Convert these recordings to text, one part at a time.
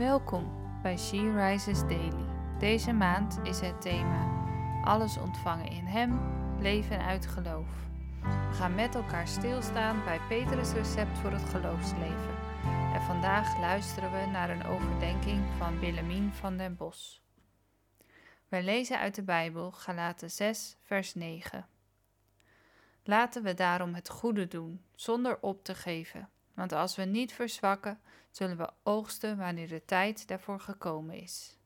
Welkom bij She Rises Daily. Deze maand is het thema Alles ontvangen in Hem, leven uit geloof. We gaan met elkaar stilstaan bij Petrus' recept voor het geloofsleven. En vandaag luisteren we naar een overdenking van Willemien van den Bos. Wij lezen uit de Bijbel Galaten 6, vers 9. Laten we daarom het goede doen, zonder op te geven. Want als we niet verzwakken, zullen we oogsten wanneer de tijd daarvoor gekomen is.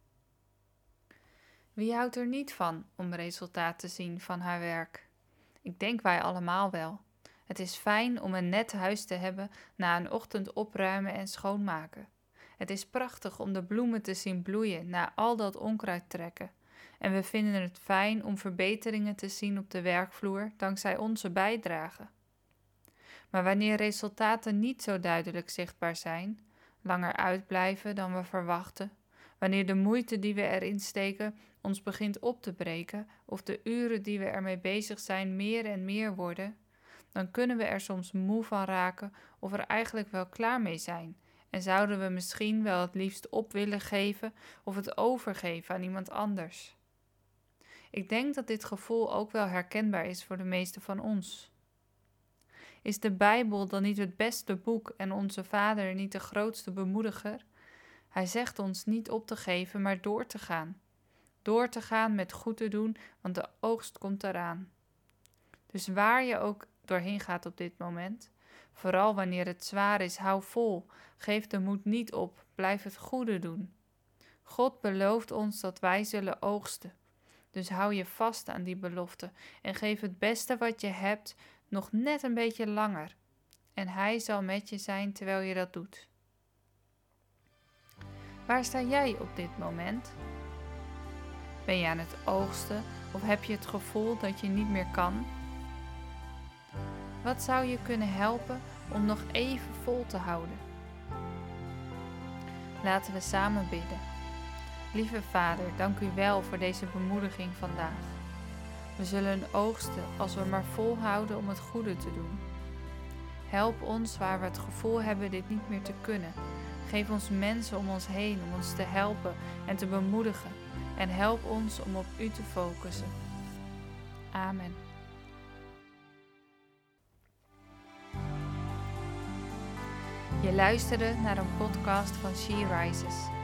Wie houdt er niet van om resultaat te zien van haar werk? Ik denk wij allemaal wel. Het is fijn om een net huis te hebben na een ochtend opruimen en schoonmaken. Het is prachtig om de bloemen te zien bloeien na al dat onkruid trekken. En we vinden het fijn om verbeteringen te zien op de werkvloer dankzij onze bijdrage. Maar wanneer resultaten niet zo duidelijk zichtbaar zijn, langer uitblijven dan we verwachten, wanneer de moeite die we erin steken ons begint op te breken of de uren die we ermee bezig zijn meer en meer worden, dan kunnen we er soms moe van raken of er eigenlijk wel klaar mee zijn en zouden we misschien wel het liefst op willen geven of het overgeven aan iemand anders. Ik denk dat dit gevoel ook wel herkenbaar is voor de meesten van ons. Is de Bijbel dan niet het beste boek en onze Vader niet de grootste bemoediger? Hij zegt ons niet op te geven, maar door te gaan. Door te gaan met goed te doen, want de oogst komt eraan. Dus waar je ook doorheen gaat op dit moment, vooral wanneer het zwaar is, hou vol, geef de moed niet op, blijf het goede doen. God belooft ons dat wij zullen oogsten. Dus hou je vast aan die belofte en geef het beste wat je hebt nog net een beetje langer. En Hij zal met je zijn terwijl je dat doet. Waar sta jij op dit moment? Ben je aan het oogsten of heb je het gevoel dat je niet meer kan? Wat zou je kunnen helpen om nog even vol te houden? Laten we samen bidden. Lieve Vader, dank u wel voor deze bemoediging vandaag. We zullen oogsten als we maar volhouden om het goede te doen. Help ons waar we het gevoel hebben dit niet meer te kunnen. Geef ons mensen om ons heen om ons te helpen en te bemoedigen. En help ons om op U te focussen. Amen. Je luisterde naar een podcast van She Rises.